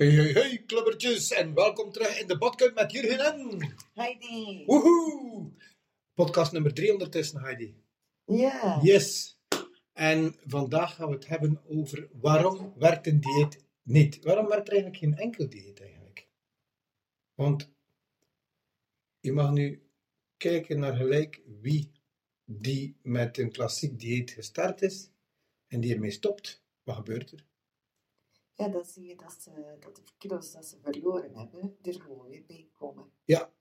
Hey, hey, hey, klubbertjes en welkom terug in de badkuip met Jurgen en... Heidi. Woehoe! Podcast nummer 3 ondertussen, Heidi. Ja. Yes! En vandaag gaan we het hebben over waarom werkt een dieet niet? Waarom werkt er eigenlijk geen enkel dieet eigenlijk? Want je mag nu kijken naar gelijk wie die met een klassiek dieet gestart is en die ermee stopt. Wat gebeurt er? Ja, dan zie je dat, ze, dat de kilo's dat ze verloren hebben, er gewoon weer bij komen. Ja,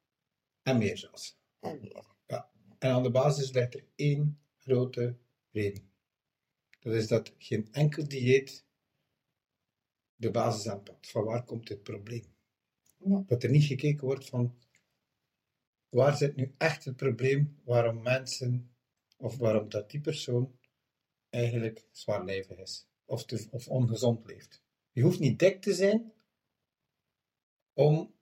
en meer zelfs. En meer. En aan de basis ligt er één grote reden. Dat is dat geen enkel dieet de basis aanpakt. Van waar komt dit probleem? Ja. Dat er niet gekeken wordt van waar zit nu echt het probleem waarom mensen of waarom dat die persoon eigenlijk zwaarlijvig is of, te, of ongezond leeft. Je hoeft niet dik te zijn om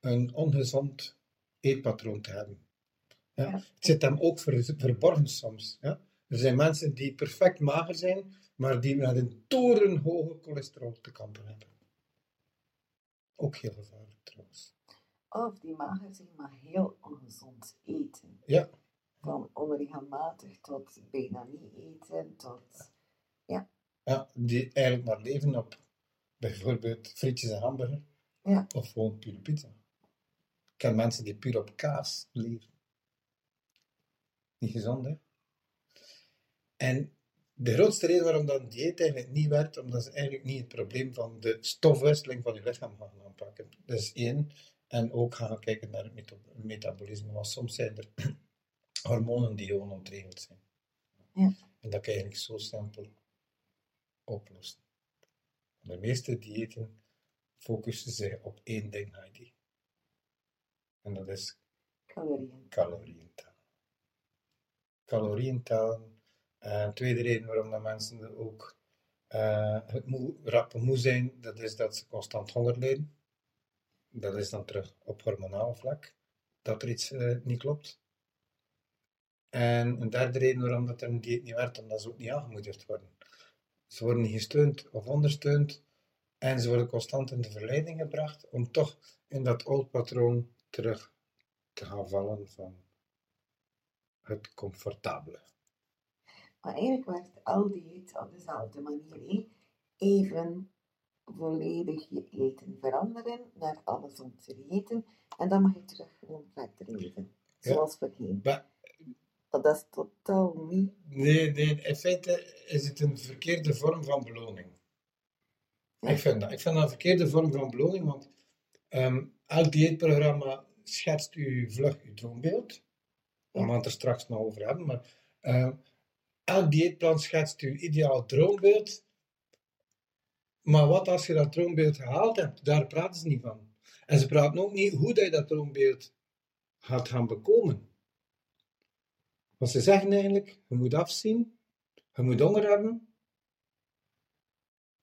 een ongezond eetpatroon te hebben. Ja. Ja. Het zit hem ook ver- verborgen soms. Ja. Er zijn mensen die perfect mager zijn, maar die met een torenhoge cholesterol te kampen hebben. Ook heel gevaarlijk trouwens. Of die mager zijn, maar heel ongezond eten. Ja, Van onregelmatig tot bijna niet eten, tot... ja, die eigenlijk maar leven op bijvoorbeeld frietjes en hamburger. Ja. Of gewoon pure pizza. Ik ken mensen die puur op kaas leven. Niet gezond, hè? En de grootste reden waarom dat dieet eigenlijk niet werkt, omdat ze eigenlijk niet het probleem van de stofwisseling van je lichaam gaan aanpakken. Dat is één. En ook gaan kijken naar het meta- metabolisme, want soms zijn er hormonen die gewoon ontregeld zijn. Ja. En dat kan je eigenlijk zo simpel oplossen. De meeste diëten focussen zich op één ding, Heidi. En dat is calorieën. calorieën tellen. Calorieën tellen. En tweede reden waarom dat mensen er ook eh, het moe, rap moe zijn, dat is dat ze constant honger lijden. Dat is dan terug op hormonaal vlak, dat er iets eh, niet klopt. En een derde reden waarom dat een dieet niet werkt, omdat ze ook niet aangemoedigd worden. Ze worden niet gesteund of ondersteund en ze worden constant in de verleiding gebracht om toch in dat oud patroon terug te gaan vallen van het comfortabele. Maar eigenlijk werkt al dieet op dezelfde manier. hè. Even volledig je eten veranderen naar alles om te eten. En dan mag je terug gewoon verder leven. Ja. Zoals voorheen. Maar dat is totaal niet... nee, nee, in feite is het een verkeerde vorm van beloning. Ja. Ik vind dat. Ik vind dat een verkeerde vorm van beloning, want ehm, elk dieetprogramma schetst u vlug uw droombeeld. Daar gaan we het er straks nog over hebben, maar ehm, elk dieetplan schetst uw ideaal droombeeld. Maar wat als je dat droombeeld gehaald hebt? Daar praten ze niet van. En ze praten ook niet hoe dat je dat droombeeld gaat gaan bekomen. Want ze zeggen eigenlijk, je moet afzien, je moet honger hebben,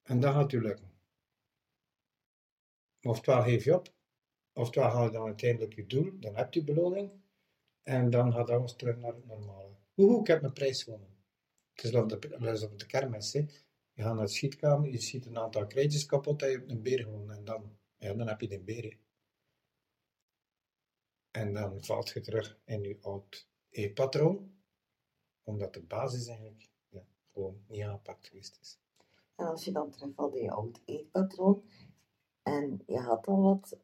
en dat gaat u lukken. Oftewel geef je op, oftewel ga je dan uiteindelijk je doel, dan heb je beloning, en dan gaat alles terug naar het normale. Ik heb mijn prijs gewonnen. Het is op de, op de kermis. Je gaat naar de schietkamer, je schiet een aantal krijtjes kapot en je hebt een beer gewonnen. En dan, ja, dan heb je de beer. En dan valt je terug in je oud eetpatroon, omdat de basis eigenlijk ja, gewoon niet aangepakt geweest is. En als je dan terugvalt in je oud eetpatroon en je had al wat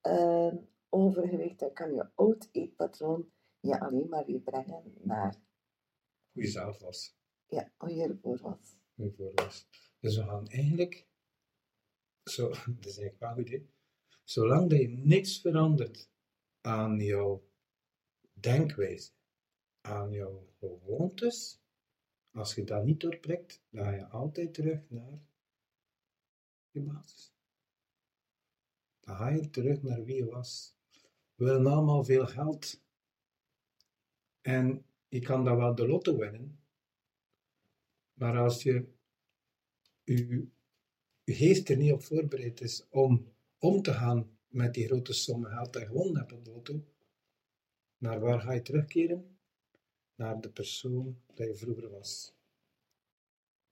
eh, overgewicht, dan kan je oud eetpatroon je alleen maar weer brengen naar Hoe je zelf was. ja, hoe je ervoor was. hoe je voor was. Dus we gaan eigenlijk, zo, dat is eigenlijk wel goed, hè? zolang dat je niks verandert aan jouw denkwijze, aan jouw gewoontes, als je dat niet doorprikt, dan ga je altijd terug naar je basis. Dan ga je terug naar wie je was. We willen allemaal veel geld. En je kan dan wel de lotto winnen, maar als je je, je geest er niet op voorbereid is om om te gaan met die grote sommen geld dat je gewonnen hebt op de lotto, naar waar ga je terugkeren? Naar de persoon dat je vroeger was.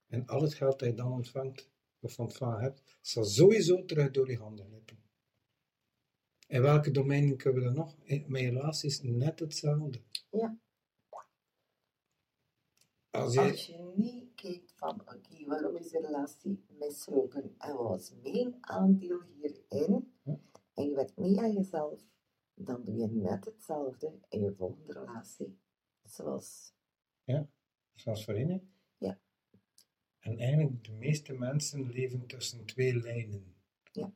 En al het geld dat je dan ontvangt, of ontvangen hebt, zal sowieso terug door je handen glippen. In welke domeinen kunnen we dat nog? In mijn relaties net hetzelfde. Ja. Als je, Als je niet kijkt van, oké, waarom is de relatie mislopen en wat was mijn aandeel hierin, Ja. en je werkt niet aan jezelf, dan doe je net hetzelfde in je volgende relatie. Zoals, zoals voor Ine. Ja. En eigenlijk, de meeste mensen leven tussen twee lijnen. Ja.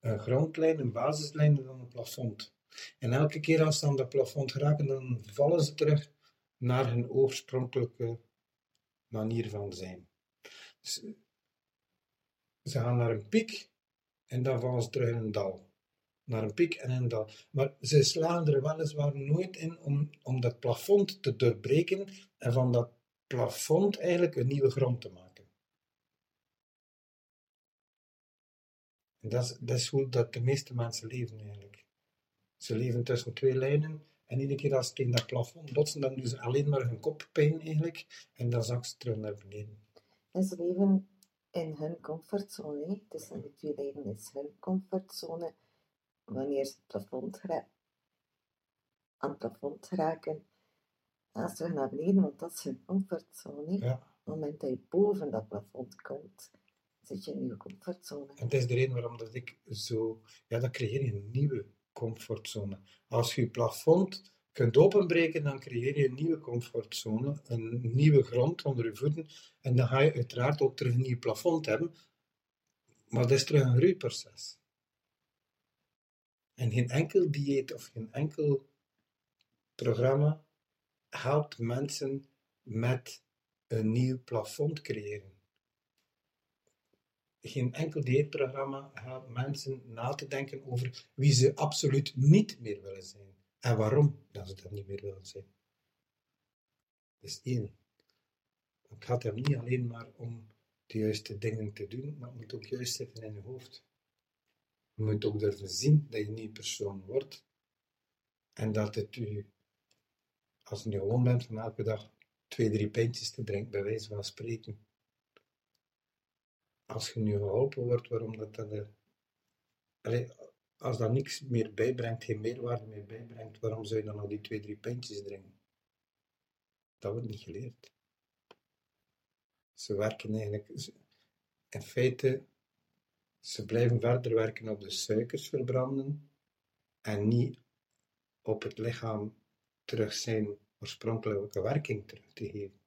Een grondlijn, een basislijn en dan een plafond. En elke keer als ze aan dat plafond geraken, dan vallen ze terug naar hun oorspronkelijke manier van zijn. Dus, ze gaan naar een piek en dan vallen ze terug in een dal. Naar een piek en een dal. Maar ze slagen er weliswaar nooit in om, om dat plafond te doorbreken en van dat plafond eigenlijk een nieuwe grond te maken. En dat is, dat is hoe dat de meeste mensen leven eigenlijk. Ze leven tussen twee lijnen en iedere keer als ze tegen dat plafond botsen, dan doen ze alleen maar hun koppijn eigenlijk en dan zakken ze terug naar beneden. en ze leven in hun comfortzone. Tussen de twee lijnen is hun comfortzone. Wanneer ze het plafond aan het plafond raken, gaan ze terug naar beneden, want dat is hun comfortzone. Ja. Op het moment dat je boven dat plafond komt, zit je in je comfortzone. En dat is de reden waarom dat ik zo... Ja, dan creëer je een nieuwe comfortzone. Als je je plafond kunt openbreken, dan creëer je een nieuwe comfortzone, een nieuwe grond onder je voeten. En dan ga je uiteraard ook terug een nieuw plafond hebben. Maar dat is terug een groeiproces. En geen enkel dieet of geen enkel programma helpt mensen met een nieuw plafond creëren. Geen enkel dieetprogramma helpt mensen na te denken over wie ze absoluut niet meer willen zijn. En waarom dat ze dat niet meer willen zijn. Dat is één. Het gaat hem niet alleen maar om de juiste dingen te doen, maar het moet ook juist zitten in je hoofd. Je moet ook durven zien dat je een nieuw persoon wordt. En dat het u, als je nu gewoon bent van elke dag twee, drie pintjes te drinken, bij wijze van spreken. Als je nu geholpen wordt, waarom dat dan... eh, allee, als dat niks meer bijbrengt, geen meerwaarde meer bijbrengt, waarom zou je dan nog die twee, drie pintjes drinken? Dat wordt niet geleerd. Ze werken eigenlijk... In feite, ze blijven verder werken op de suikers verbranden en niet op het lichaam terug zijn oorspronkelijke werking terug te geven.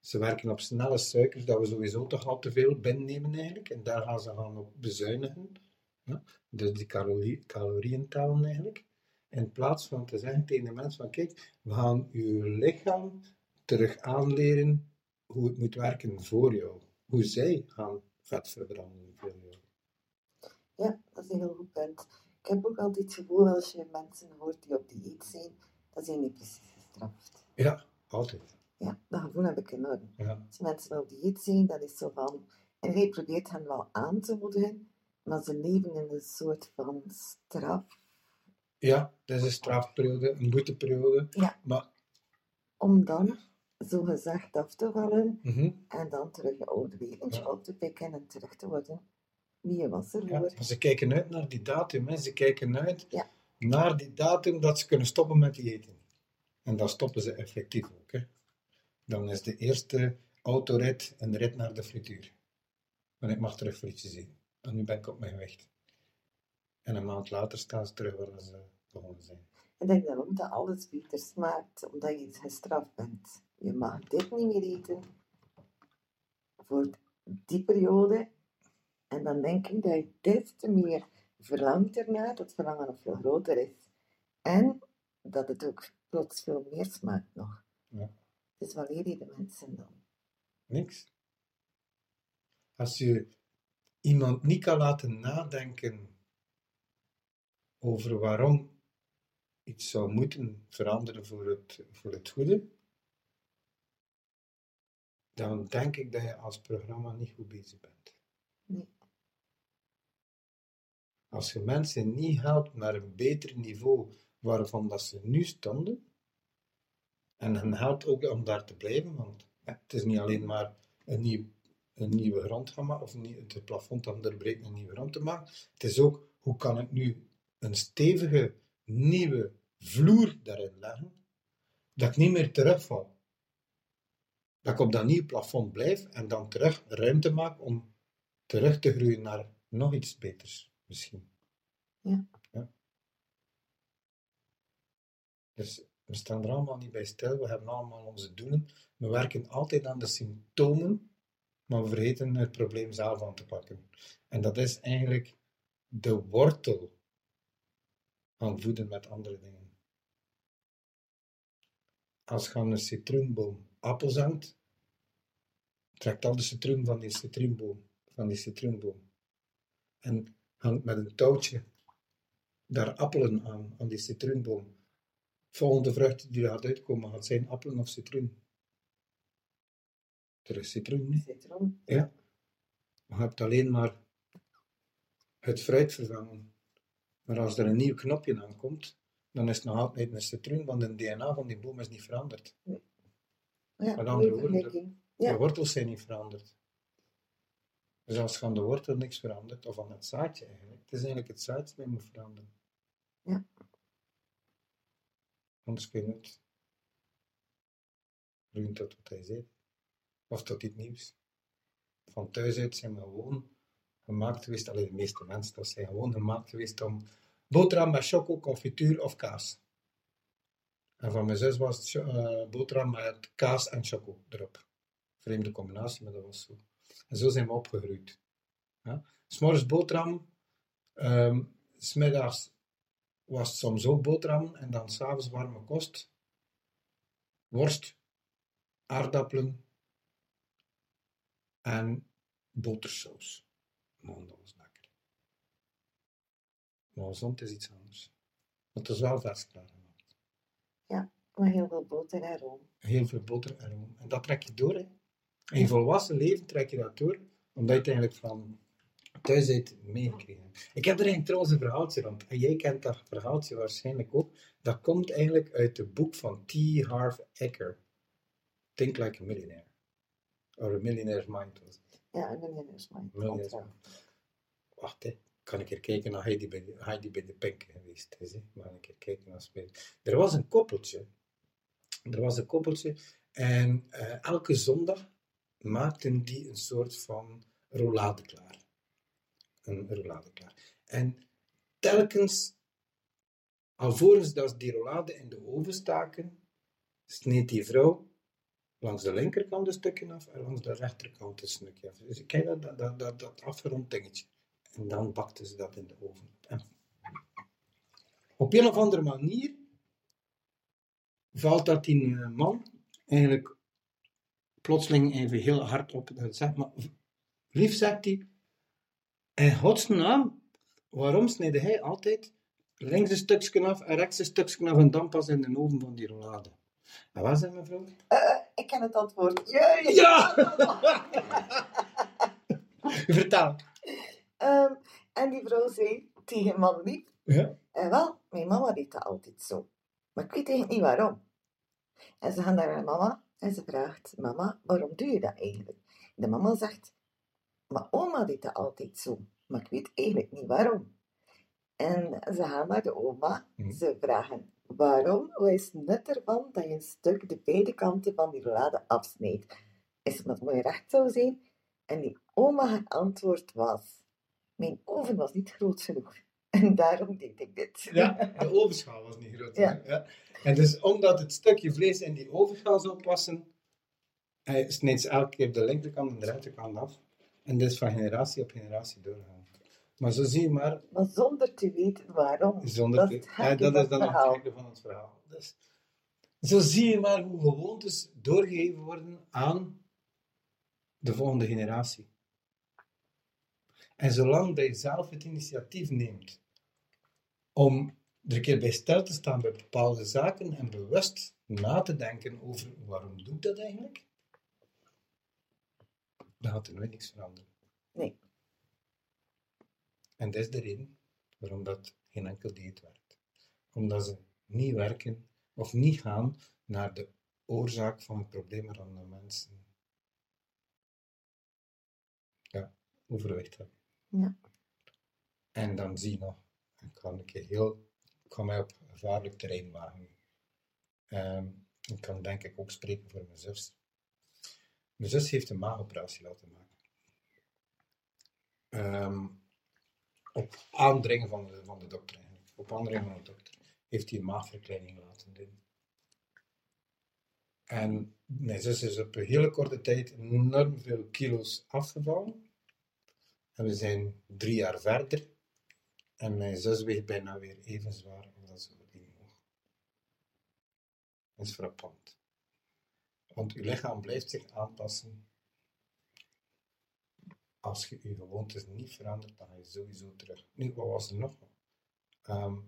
Ze werken op snelle suikers, dat we sowieso toch al te veel binnennemen eigenlijk, en daar gaan ze gaan op bezuinigen. Ja? Dus die calorie, calorieën tellen eigenlijk. In plaats van te zeggen tegen de mensen van kijk, we gaan uw lichaam terug aanleren hoe het moet werken voor jou. Hoe zij gaan vet verbranden voor jou. Ja, dat is een heel goed punt. Ik heb ook altijd het gevoel als je mensen hoort die op dieet zijn, dat zijn niet precies gestraft. Ja, altijd. Ja, dat gevoel heb ik enorm. Ja. Als mensen op dieet zijn, dat is zo van... En hij probeert hen wel aan te moedigen, maar ze leven in een soort van straf. ja, dat is een strafperiode, een boeteperiode. Ja. Maar Om dan, zo gezegd, af te vallen mhm, en dan terug je oude leventje Ja. op te pikken en terug te worden wie was ervoor. ja, maar ze kijken uit naar die datum. Hè. Ze kijken uit Ja. naar die datum dat ze kunnen stoppen met die eten. En dan stoppen ze effectief ook. Hè. Dan is de eerste autorit een rit naar de frituur. Want ik mag terug frietjes eten. En nu ben ik op mijn gewicht. En een maand later staan ze terug waar ze begonnen zijn. Ik denk daarom dat alles beter smaakt, omdat je gestraft bent. Je mag dit niet meer eten voor die periode. En dan denk ik dat je des te meer verlangt ernaar, dat verlangen nog veel groter is. En dat het ook plots veel meer smaakt nog. Ja. Dus wat leer je de mensen dan? Niks. Als je iemand niet kan laten nadenken over waarom iets zou moeten veranderen voor het, voor het goede, dan denk ik dat je als programma niet goed bezig bent. Nee. Als je mensen niet helpt naar een beter niveau waarvan dat ze nu stonden, en hen helpt ook om daar te blijven, want het is niet alleen maar een nieuw, een nieuwe grond gaan maken, of een het plafond dan doorbreken een nieuwe grond te maken. Het is ook, hoe kan ik nu een stevige, nieuwe vloer daarin leggen, dat ik niet meer terugval. Dat ik op dat nieuwe plafond blijf en dan terug ruimte maak om terug te groeien naar nog iets beters, misschien. Ja. ja. Dus we staan er allemaal niet bij stil, we hebben allemaal onze doelen. We werken altijd aan de symptomen, maar we vergeten het probleem zelf aan te pakken. En dat is eigenlijk de wortel van voeden met andere dingen. Als je aan een citroenboom appels hangt, trekt al de citroen van die citroenboom, van die citroenboom. En hangt met een touwtje daar appelen aan, aan die citroenboom. Volgende vrucht die er gaat uitkomen, gaat zijn appelen of citroen. Er is citroen. Citroen. Ja. Je hebt alleen maar het fruit vervangen. Maar als er een nieuw knopje aankomt, dan is het nog altijd een citroen, want het DNA van die boom is niet veranderd. Ja, Met andere woorden. Ja. De wortels zijn niet veranderd. Dus als aan de wortel niks verandert, of aan het zaadje eigenlijk, het is eigenlijk het zaadje dat moet veranderen. Ja. Anders kun je het groeien tot wat hij zegt. Of tot iets nieuws. Van thuis uit zijn we gewoon gemaakt geweest, alleen de meeste mensen, dat zijn gewoon gemaakt geweest om boterham met choco, confituur of kaas. En van mijn zus was het eh, boterham met kaas en choco erop. Vreemde combinatie, maar dat was zo. En zo zijn we opgegroeid. Ja? S'morgens boterham, ehm, smiddags was het soms ook boterham en dan s'avonds warme kost. Worst, aardappelen en botersaus. Man, dat was lekker. Maar gezond is iets anders. Want het is wel vers klaargemaakt. Maar heel veel boter en room. Heel veel boter en room. En dat trek je door. Hè. In je volwassen leven trek je dat door, omdat je het eigenlijk van thuis uit meegekregen hebt. Ik heb er eigenlijk trouwens een verhaaltje rond. En jij kent dat verhaaltje waarschijnlijk ook. Dat komt eigenlijk uit het boek van T. Harv Eker. Think Like a Millionaire. Or a Millionaire's Mind was het. Ja, een millionaire's mind. Millionaire's Klopt, Mind. Wacht, hè. Kan ik er kijken naar Heidi bij de, Heidi bij de Pink geweest is. Hè. Maar een keer kijken naar spelen. Er was een koppeltje. Er was een koppeltje. En eh, elke zondag maakten die een soort van roulade klaar. Een roulade klaar. En telkens, alvorens dat die roulade in de oven staken, sneed die vrouw langs de linkerkant een stukje af en langs de rechterkant een stukje af. Dus dat, dat, dat, dat, dat afgerond dingetje. En dan bakten ze dat in de oven. En op een of andere manier valt dat die eh, man eigenlijk plotseling even heel hard op. Dat zegt, maar lief zegt hij, in godsnaam, waarom snijde hij altijd links een stukje af en rechts een stukje af en dan pas in de oven van die roulade? En wat zei mevrouw? Eh, ik ken het antwoord. Ja! Vertel. Ehm, en die vrouw zei tegen man lief, Ja? eh, wel, mijn mama deed dat altijd zo. Maar ik weet eigenlijk niet waarom. En ze gaan naar haar mama en ze vraagt, mama, waarom doe je dat eigenlijk? De mama zegt, maar oma deed dat altijd zo. Maar ik weet eigenlijk niet waarom. En ze gaan naar de oma. Hm. Ze vragen, waarom? Wat is het nut ervan dat je een stuk de beide kanten van die roulade afsnijdt? Is het omdat het mooi recht zou zijn? En die oma haar antwoord was, mijn oven was niet groot genoeg. En daarom deed ik dit. Ja, de ovenschaal was niet groot. Ja. Ja. En dus omdat het stukje vlees in die ovenschaal zou passen, hij snijdt ze elke keer de linkerkant en de rechterkant af. En dit is van generatie op generatie doorgaan. Maar zo zie je maar, Maar zonder te weten waarom. zonder dat te- ja, gekke dat is dan het gekke van het verhaal. Dus, zo zie je maar hoe gewoontes doorgegeven worden aan de volgende generatie. En zolang dat je zelf het initiatief neemt om er een keer bij stil te staan bij bepaalde zaken en bewust na te denken over waarom doe ik dat eigenlijk, dan gaat er nooit niks veranderen. Nee. En dat is de reden waarom dat geen enkel dieet werkt. Omdat ze niet werken of niet gaan naar de oorzaak van het probleem waaraan de mensen overwicht heb. Ja. En dan zie je nog, ik kan een keer heel, kan mij op gevaarlijk terrein wagen. Ehm, ik kan denk ik ook spreken voor mijn zus. Mijn zus heeft een maagoperatie laten maken. Ehm, op aandringen van de, van de dokter eigenlijk. Op aandringen van de dokter heeft hij een maagverkleining laten doen. En mijn zus is op een hele korte tijd enorm veel kilo's afgevallen. We zijn drie jaar verder. En mijn zus weegt bijna weer even zwaar als ze die woog. Dat is frappant. Want uw lichaam blijft zich aanpassen. Als je je gewoontes niet verandert, dan ga je sowieso terug. Nu, wat was er nog? Ehm,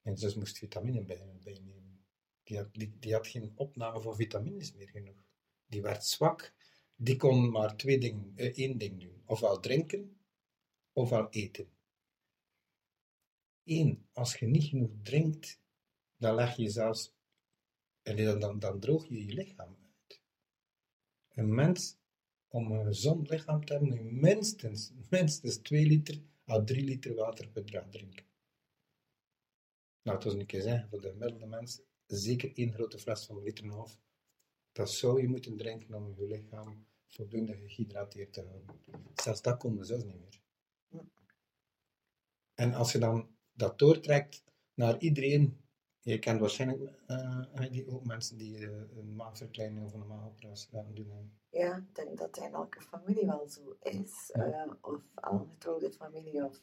mijn zus moest vitamine bij, bijnemen. Die had, die, die had geen opname van vitamines meer genoeg. Die werd zwak. Die kon maar twee dingen, eh, één ding doen. Ofwel drinken, ofwel eten. Eén, als je niet genoeg drinkt, dan leg je zelfs, en dan, dan, droog je je lichaam uit. Een mens, om een gezond lichaam te hebben, moet minstens, minstens 2 liter à 3 liter water per dag drinken. Nou, het was een keer zeggen, voor de gemiddelde mens, zeker één grote fles van een liter en een half. Dat zou je moeten drinken om je lichaam voldoende gehydrateerd te houden. Zelfs dat kon zelfs niet meer. En als je dan dat doortrekt naar iedereen, je kent waarschijnlijk uh, die ook mensen die uh, een maagverkleining of een maagoperatie laten doen. Ja, ik denk dat in elke familie wel zo is. Uh, of aangetrouwde familie of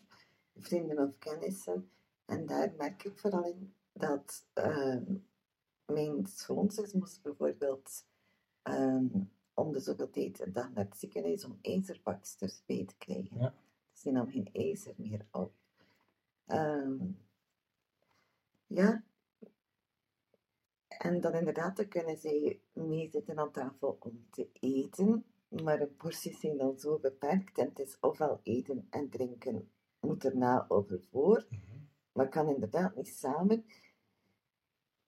vrienden of kennissen. En daar merk ik vooral in dat ehm, mijn schoonzus moest bijvoorbeeld um, om de zoveel tijd een dag naar het ziekenhuis om ijzerbaksters bij te krijgen. Ja. Die nam geen ijzer meer op. Um, ja. En dan inderdaad, dan kunnen zij mee zitten aan tafel om te eten, maar de porties zijn dan zo beperkt en het is ofwel eten en drinken moet erna of ervoor, Mm -hmm. maar kan inderdaad niet samen.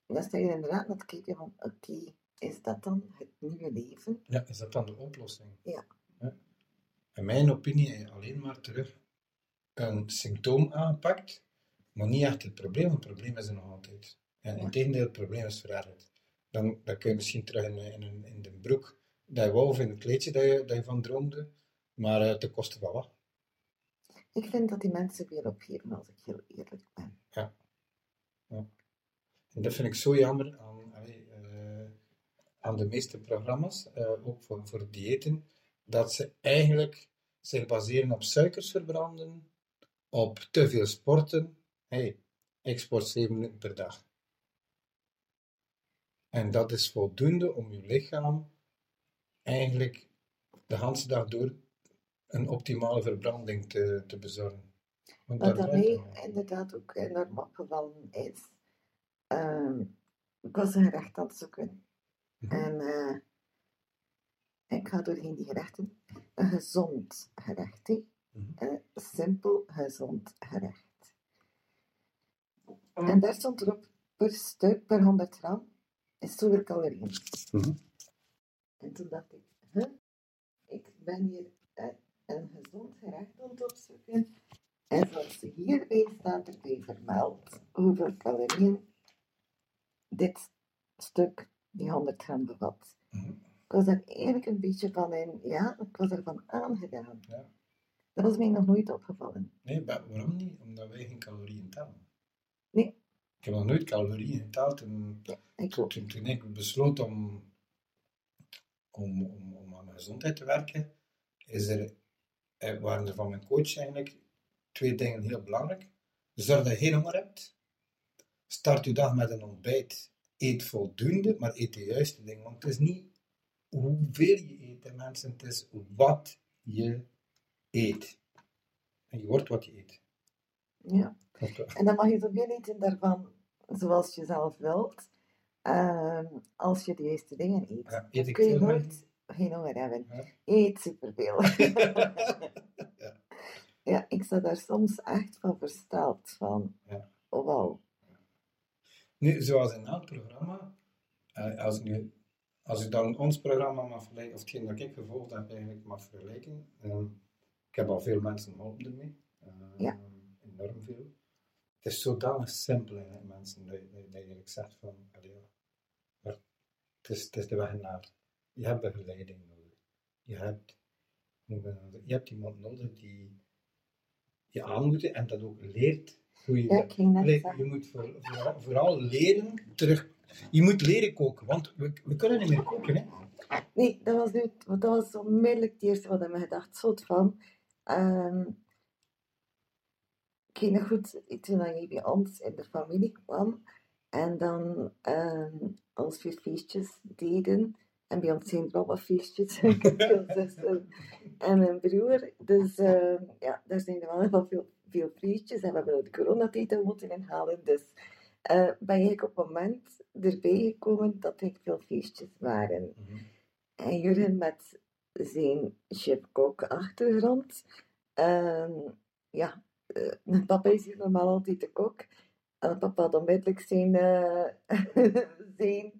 Dan sta je inderdaad naar het kijken van, oké, okay, is dat dan het nieuwe leven? Ja, is dat dan de oplossing? Ja. ja. In mijn opinie alleen maar terug een symptoom aanpakt, maar niet echt het probleem. Het probleem is er nog altijd. En in tegendeel, het probleem is verergerd. Dan, dan kun je misschien terug in, in, in, de broek dat je wou of in het kleedje dat je, dat je van droomde, maar uh, ten koste van wat? Ik vind dat die mensen weer opgeven, als ik heel eerlijk ben. Ja. ja. En dat vind ik zo jammer aan, uh, aan de meeste programma's, uh, ook voor, voor diëten, dat ze eigenlijk zich baseren op suikers verbranden, op te veel sporten. hey, ik sport 7 minuten per dag. En dat is voldoende om je lichaam eigenlijk de hele dag door een optimale verbranding te, te bezorgen. Want Wat daar dat draait mij het om. inderdaad ook enorm opgevallen is, ehm, ik was een het zoeken. Mhm. En eh, ik ga doorheen die gerechten. Een gezond gerecht, hè. Mhm. Een simpel, gezond gerecht. En daar stond erop, per stuk, per 100 gram, is zoveel calorieën. Mhm. En toen dacht ik, huh? ik ben hier een gezond gerecht aan het opzoeken. En zoals hierbij staat erbij vermeld hoeveel calorieën dit stuk, die 100 gram, bevat. Mhm. Ik was daar eigenlijk een beetje van in, ja, ik was ervan aangedaan. Ja. Dat was mij nog nooit opgevallen. Nee, wa- waarom niet? Omdat wij geen calorieën tellen. Nee. Ik heb nog nooit calorieën geteld en Ik toen, ook. toen, toen ik besloot om, om, om, om aan mijn gezondheid te werken, is er, eh, waren er van mijn coach eigenlijk twee dingen heel belangrijk. Zorg dat je geen honger hebt. Start je dag met een ontbijt. Eet voldoende, maar eet de juiste dingen. Want het is niet hoeveel je eet, hè, mensen. Het is wat je eet. En je wordt wat je eet. Ja. En dan mag je zoveel eten daarvan zoals je zelf wilt, ehm, als je de juiste dingen eet. Ja, eet ik kun je nooit geen honger hebben. Ja. Eet superveel. Ja. ja, ik sta daar soms echt van versteld van. Ja. Oh, wauw. Nu, zoals in elk programma, eh, als, ik nu, als ik dan ons programma mag vergelijken, of hetgeen dat ik gevolgd heb eigenlijk mag vergelijken, ehm, Ik heb al veel mensen geholpen ermee. Uh, Ja. Enorm veel. Het is zodanig simpel in mensen, dat je, dat je eigenlijk zegt van, allee, maar het is, het is de weg naar, je hebt begeleiding nodig. Je hebt, je hebt iemand nodig die je aanmoedigt en dat ook leert hoe je Ja, je moet voor- vooral, vooral leren terug. Je moet leren koken, want we, we kunnen niet meer koken. Hè? Nee, dat was, nu, dat was onmiddellijk het eerste wat ik me gedacht zot van. Ehm ik nog goed, toen hij bij ons in de familie kwam en dan ehm als we feestjes deden, en bij ons zijn er al wat feestjes, zussen en mijn broer, dus ehm, ja, daar zijn er wel veel, veel feestjes en we hebben de coronatijd moeten inhalen, dus eh, ben ik op het moment erbij gekomen dat er veel feestjes waren. En Jurgen met zijn chef-kok-achtergrond. Ehm, ja, eh, mijn papa is hier normaal altijd de kok. En papa had onmiddellijk zijn, eh, zijn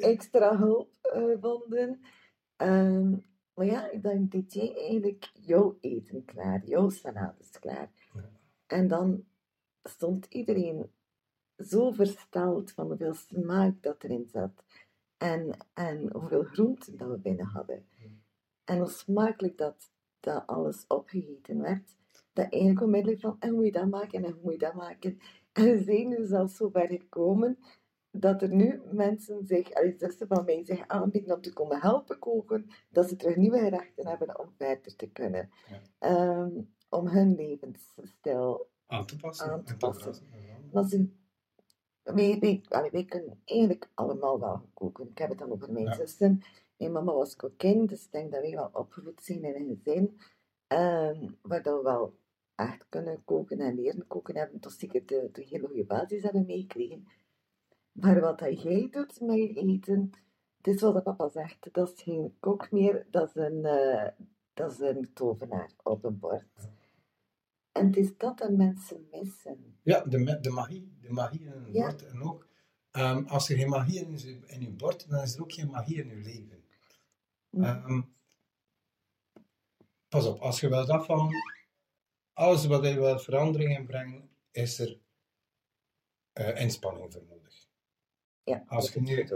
extra hulp gevonden. Ehm, maar ja, dan deed jij eigenlijk jouw eten klaar, jouw salades klaar. Ja. En dan stond iedereen zo versteld van hoeveel smaak dat erin zat. En, en hoeveel groenten dat we binnen hadden. En hoe smakelijk dat, dat alles opgegeten werd. Dat eigenlijk onmiddellijk van, en hoe moet je dat maken en hoe moet je dat maken. En we zijn nu zelfs zo ver gekomen dat er nu mensen zich, allee, zussen van mij zich aanbieden om te komen helpen koken, dat ze terug nieuwe gerechten hebben om verder te kunnen. Ja. Ehm, om hun levensstijl Aan te passen. Aan te passen. Allee, wij kunnen eigenlijk allemaal wel koken. Ik heb het dan over mijn Ja. zussen. Mijn mama was kokkin, dus ik denk dat wij wel opgevoed zijn in een gezin. ehm, waar dat we wel echt kunnen koken en leren koken hebben. Tot zeker de, de hele goede basis hebben meegekregen. Maar wat dat jij doet met je eten, het is wat papa zegt. Dat is geen kok meer, dat is een, eh, dat is een tovenaar op een bord. En het is dat dat mensen missen. Ja, de, de magie. De magie in een Ja. bord. En ook, ehm, als er geen magie in is in je bord, dan is er ook geen magie in je leven. Ehm, pas op, als je wilt afvallen, alles wat je wilt verandering in brengen, is er eh, inspanning voor nodig. Ja, Als je, nu,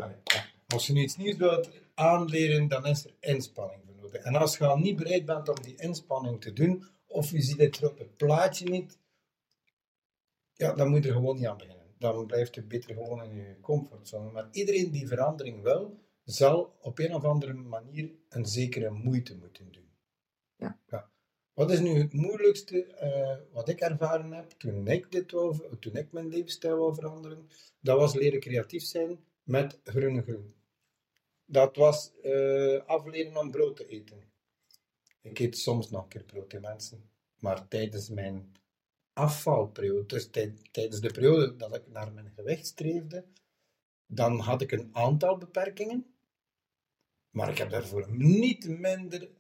als je nu iets nieuws wilt aanleren, dan is er inspanning voor nodig. En als je al niet bereid bent om die inspanning te doen, of je ziet het er op het plaatje niet, ja, dan moet je er gewoon niet aan beginnen. Dan blijft het beter gewoon in je comfortzone. Maar iedereen die verandering wil, zal op een of andere manier een zekere moeite moeten doen. Ja. Wat is nu het moeilijkste eh, wat ik ervaren heb toen ik, dit wou, toen ik mijn levensstijl wou veranderen? Dat was leren creatief zijn met groene groen. Dat was eh, afleren om brood te eten. Ik eet soms nog een keer brood mensen. Maar tijdens mijn afvalperiode, dus tij- tijdens de periode dat ik naar mijn gewicht streefde, dan had ik een aantal beperkingen. Maar ik heb daarvoor niet minder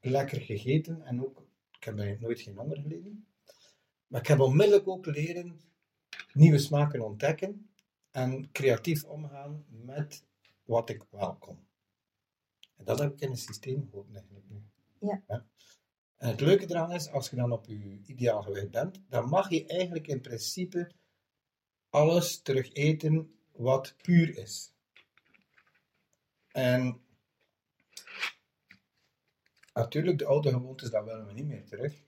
lekker gegeten en ook, ik heb nooit geen honger geleden. Maar ik heb onmiddellijk ook leren nieuwe smaken ontdekken en creatief omgaan met wat ik wel kon. En dat heb ik in het systeem geholpen eigenlijk nu. Ja. En het leuke eraan is, als je dan op je ideaal gewicht bent, dan mag je eigenlijk in principe alles terug eten wat puur is. En natuurlijk, de oude gewoontes, dat willen we niet meer terug.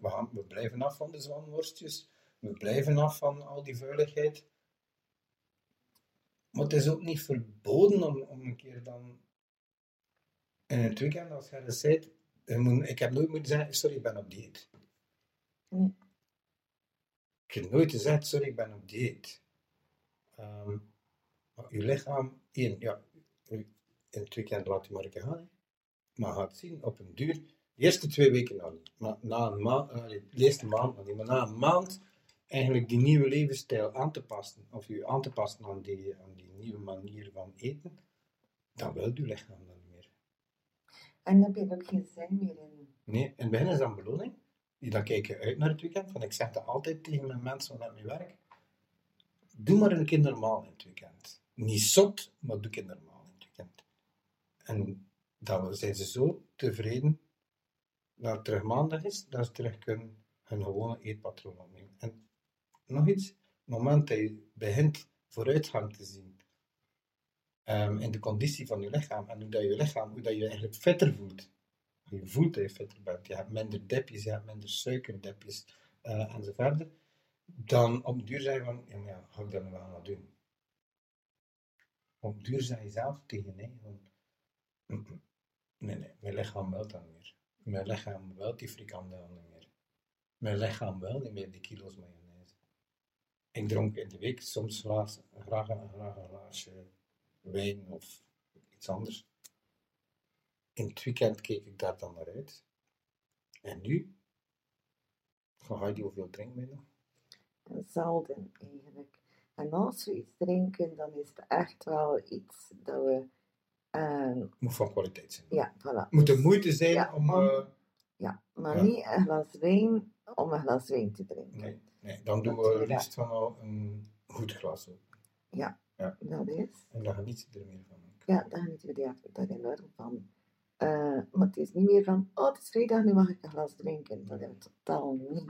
We, gaan, we blijven af van de zwanworstjes. We blijven af van al die vuiligheid. Maar het is ook niet verboden om, om een keer dan in het weekend, als je er zit, ik heb nooit moeten zeggen, sorry, ik ben op dieet. Nee. Ik heb nooit gezegd, sorry, ik ben op dieet. Maar je lichaam, één, ja, u- in het weekend laat je maar een gaan. hè. Maar gaat zien, op een duur, de eerste twee weken al niet. Maar na een maand, de eerste maand niet, maar na een maand eigenlijk die nieuwe levensstijl aan te passen, of je aan te passen aan die, aan die nieuwe manier van eten, dan wil je lichaam dat. En dan heb je ook geen zin meer in. Nee, in het is dat een beloning. Dan kijken uit naar het weekend. Want ik zeg dat altijd tegen mijn mensen met mijn werk. Doe maar een keer normaal in het weekend. Niet zot, maar doe een normaal in het weekend. En dan zijn ze zo tevreden dat het terug maandag is, dat ze terug kunnen hun gewone eetpatroon opnemen. En nog iets, het moment dat je begint vooruitgang te zien ehm, in de conditie van je lichaam en hoe dat je lichaam, dat je eigenlijk fitter voelt. Je voelt dat je fitter bent, je hebt minder dipjes, je hebt minder suikerdipjes uh, enzovoort. Dan op duur je van, ja, ga ik dat nu wel gaan doen? Op duur zeg je zelf tegen nee, van, nee, nee, mijn lichaam wil dat niet meer. Mijn lichaam wil die frikandel niet meer. Mijn lichaam wil niet meer die kilo's mayonaise. Ik dronk in de week soms graag, graag, graag een glaasje wijn of iets anders. In het weekend keek ik daar dan naar uit. En nu? Ga je die hoeveel drinken mee nog? Zelden eigenlijk. En als we iets drinken, dan is het echt wel iets dat we. Uh, Moet van kwaliteit zijn. Ja, voilà. Moet de moeite zijn Ja, om. om- eh, Ja, maar Ja. niet een glas wijn om een glas wijn te drinken. nee, nee, dan doen Dat- we ja. liefst van al een goed glas op. Dat is. En dan geniet je er meer van. Ja, daar genieten we daar, daar enorm van. Eh, maar het is niet meer van, oh, het is vrijdag, nu mag ik een glas drinken. Dat hebben we totaal niet.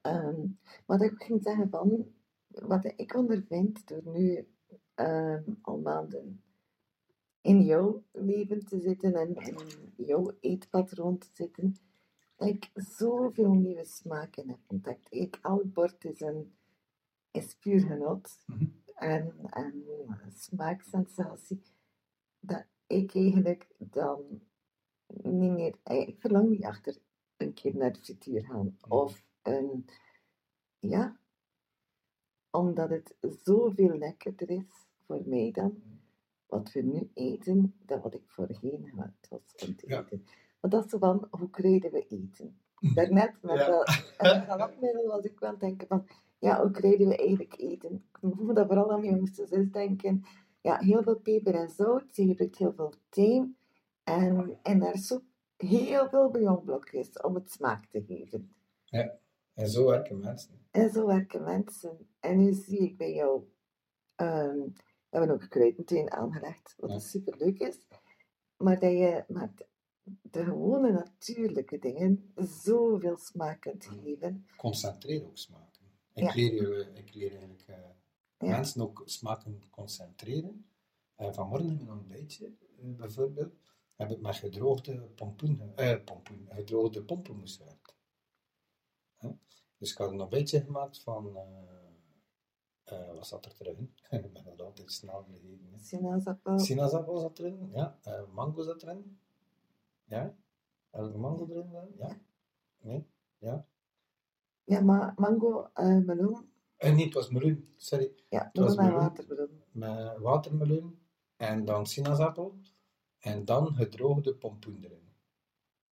Ehm, wat ik ging zeggen van, wat ik ondervind door nu ehm, al maanden in jouw leven te zitten en in jouw eetpatroon te zitten, dat ik zoveel nieuwe smaken heb ontdekt. Ik, elk bord is, een, is puur genot Mhm. En, en smaaksensatie, dat ik eigenlijk dan niet meer, ik verlang niet achter een keer naar de frituur gaan. Of een, ja, omdat het zoveel lekkerder is voor mij dan wat we nu eten, dan wat ik voorheen had was om te Ja. eten. Maar dat is zo van, hoe krijgen we eten? Daarnet met Ja. dat en galopmiddel was ik wel het denken van, ja, hoe krijgen we eigenlijk eten? Ik moet dat vooral aan mijn jongste zus denken. Ja, heel veel peper en zout, ze gebruikt heel veel tijm en in haar soep heel veel bouillonblokjes om het smaak te geven. En zo werken mensen. En zo werken mensen. En nu zie ik bij jou, ehm, we hebben ook kruidentuin aangelegd, wat Ja. super leuk is. Maar dat je met de gewone natuurlijke dingen zoveel smaak kunt geven. Concentreer ook smaken. Ik, leer, je, ik leer eigenlijk eh, mensen ook smaken concentreren. Eh, vanmorgen mijn ontbijtje, eh, bijvoorbeeld, heb ik met gedroogde pompoen, eh, pompoen, gedroogde pompoenmoes gewerkt. Dus ik had een ontbijtje gemaakt van, eh, wat zat er terug in? ik ben dat altijd snel vergeten. hè. Sinaasappel. Sinaasappel zat erin, ja. Mango zat erin. Ja. Heb ik mango erin? Ja. Nee? Ja. Ja, maar mango, eh meloen. Eh, nee, het was meloen, sorry. Ja, was meloen en meloen. watermeloen. Met watermeloen en dan sinaasappel en dan gedroogde pompoen erin.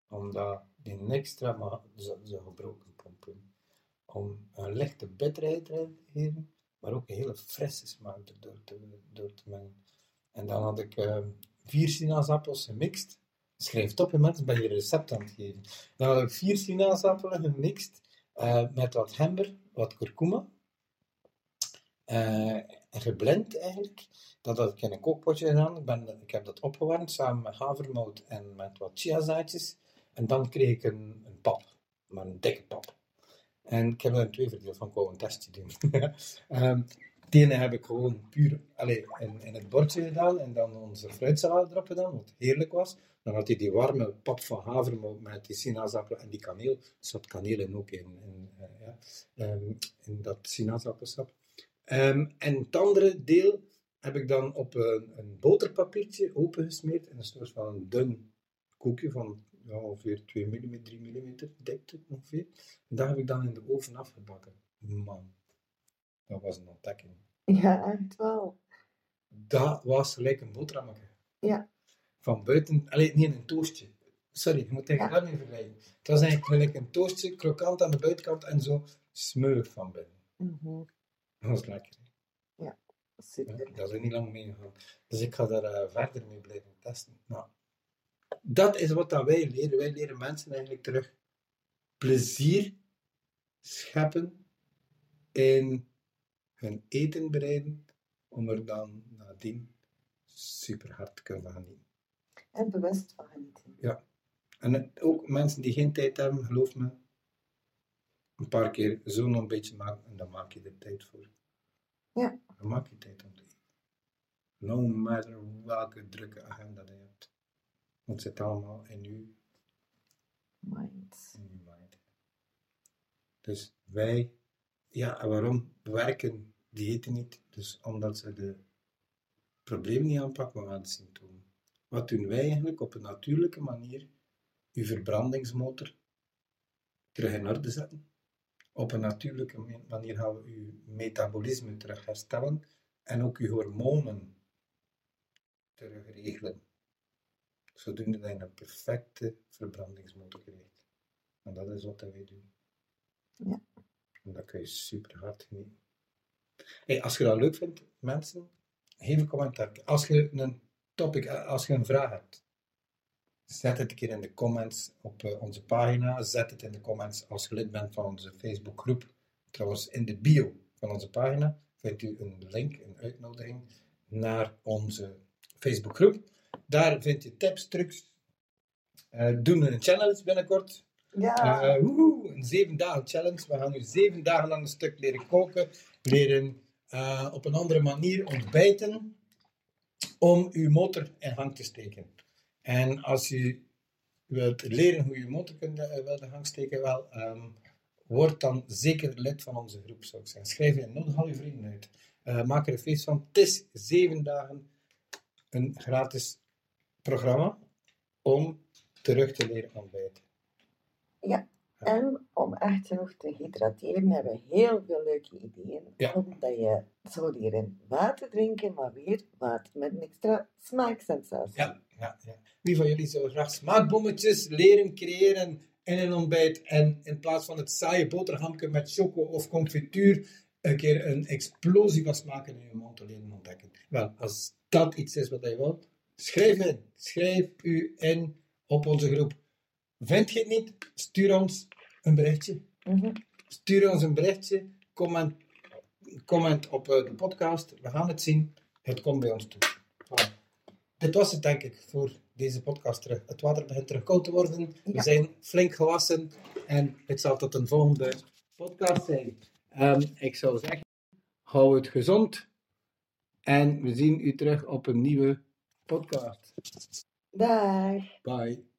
Omdat die extra, maar zo, gebroken pompoen, om een lichte bitterheid erin te geven, maar ook een hele frisse smaak erdoor te, door te mengen. En dan had ik eh, vier sinaasappels gemixt. Schrijf het op, hè, mensen, ben je recept aan het geven. Dan had ik vier sinaasappelen gemixt eh, met wat gember, wat kurkuma. en geblend eigenlijk. Dat had ik in een kookpotje gedaan. Ik, ben, ik heb dat opgewarmd samen met havermout en met wat chiazaadjes. En dan kreeg ik een, een pap, maar een dikke pap. En ik heb er twee verdeeld van, ik een testje doen. Ene heb ik gewoon puur allee, in, in het bordje gedaan en dan onze fruitsalade erop gedaan, wat heerlijk was. Dan had hij die warme pap van havermout met die sinaasappelen en die kaneel. Er zat kaneel in ook in, in, eh, ja, ehm, in dat sinaasappelsap. Ehm, en het andere deel heb ik dan op een, een boterpapiertje opengesmeerd in een soort van een dun koekje van ja, ongeveer 2 mm, 3 mm dikte ongeveer. En dat heb ik dan in de oven afgebakken. Man, dat was een ontdekking. Ja, echt wel. Dat was gelijk een boterhammetje. Ja. Van buiten, alleen niet een toastje. Sorry, je moet tegen Ja. dat niet vergelijken. Het was eigenlijk gelijk een toastje, krokant aan de buitenkant en zo smeuig van binnen. Mhm. Dat was lekker. Ja, Super. dat is niet lang meegegaan. Dus ik ga daar eh, verder mee blijven testen. Nou, dat is wat dat wij leren. Wij leren mensen eigenlijk terug plezier scheppen in hun eten bereiden, om er dan nadien super hard te kunnen van genieten. En bewust van genieten. En En het- ook mensen die geen tijd hebben, geloof me, een paar keer zo nog een beetje maken en dan maak je er tijd voor. Ja. Dan maak je tijd om te eten. No matter welke drukke agenda je hebt. Het zit allemaal in je, Mind. in je mind. Dus wij, ja, en waarom werken diëten niet? Dus omdat ze de problemen niet aanpakken, maar de symptomen. Wat doen wij eigenlijk op een natuurlijke manier? Uw verbrandingsmotor terug in orde zetten. Op een natuurlijke ma- manier gaan we uw metabolisme terug herstellen en ook uw hormonen terug regelen. Zodoende dat je een perfecte verbrandingsmotor krijgt. En dat is wat wij doen. Ja. En dat kun je super hard genieten. Hey, als je dat leuk vindt, mensen, geef een commentaar. Als je een topic, als je een vraag hebt, zet het een keer in de comments op eh, onze pagina. Zet het in de comments als je lid bent van onze Facebookgroep. Trouwens, in de bio van onze pagina vindt u een link, een uitnodiging naar onze Facebookgroep. Daar vind je tips, trucs. Eh doen we een challenge binnenkort. Ja. Eh, woehoe, een zeven dagen challenge. We gaan nu zeven dagen lang een stuk leren koken, leren eh, op een andere manier ontbijten, om uw motor in gang te steken. En als u wilt leren hoe je motor kunt, eh, wilt in gang steken, wel, ehm, word dan zeker lid van onze groep, zou ik zeggen. Schrijf je, nodig al je vrienden uit. Eh, maak er een feest van. Het is zeven dagen een gratis programma om terug te leren ontbijten. En om echt genoeg te hydrateren hebben we heel veel leuke ideeën. Ja. Omdat je zou leren water drinken, maar weer water met een extra smaaksensatie. Ja, ja, ja. Wie van jullie zou graag smaakbommetjes leren creëren in een ontbijt en in plaats van het saaie boterhamke met choco of confituur een keer een explosie van smaken in je mond te leren ontdekken? Wel, als dat iets is wat je wilt, schrijf in. Schrijf u in op onze groep. Vind je het niet? Stuur ons een berichtje. Mhm. Stuur ons een berichtje. Comment, comment op eh, de podcast. We gaan het zien. Het komt bij ons toe. Voilà. Dit was het, denk ik, voor deze podcast terug. Het water begint terug koud te worden. We zijn flink gewassen. En het zal tot een volgende podcast zijn. Ehm, ik zou zeggen, hou het gezond. En we zien u terug op een nieuwe podcast. Dag. Bye.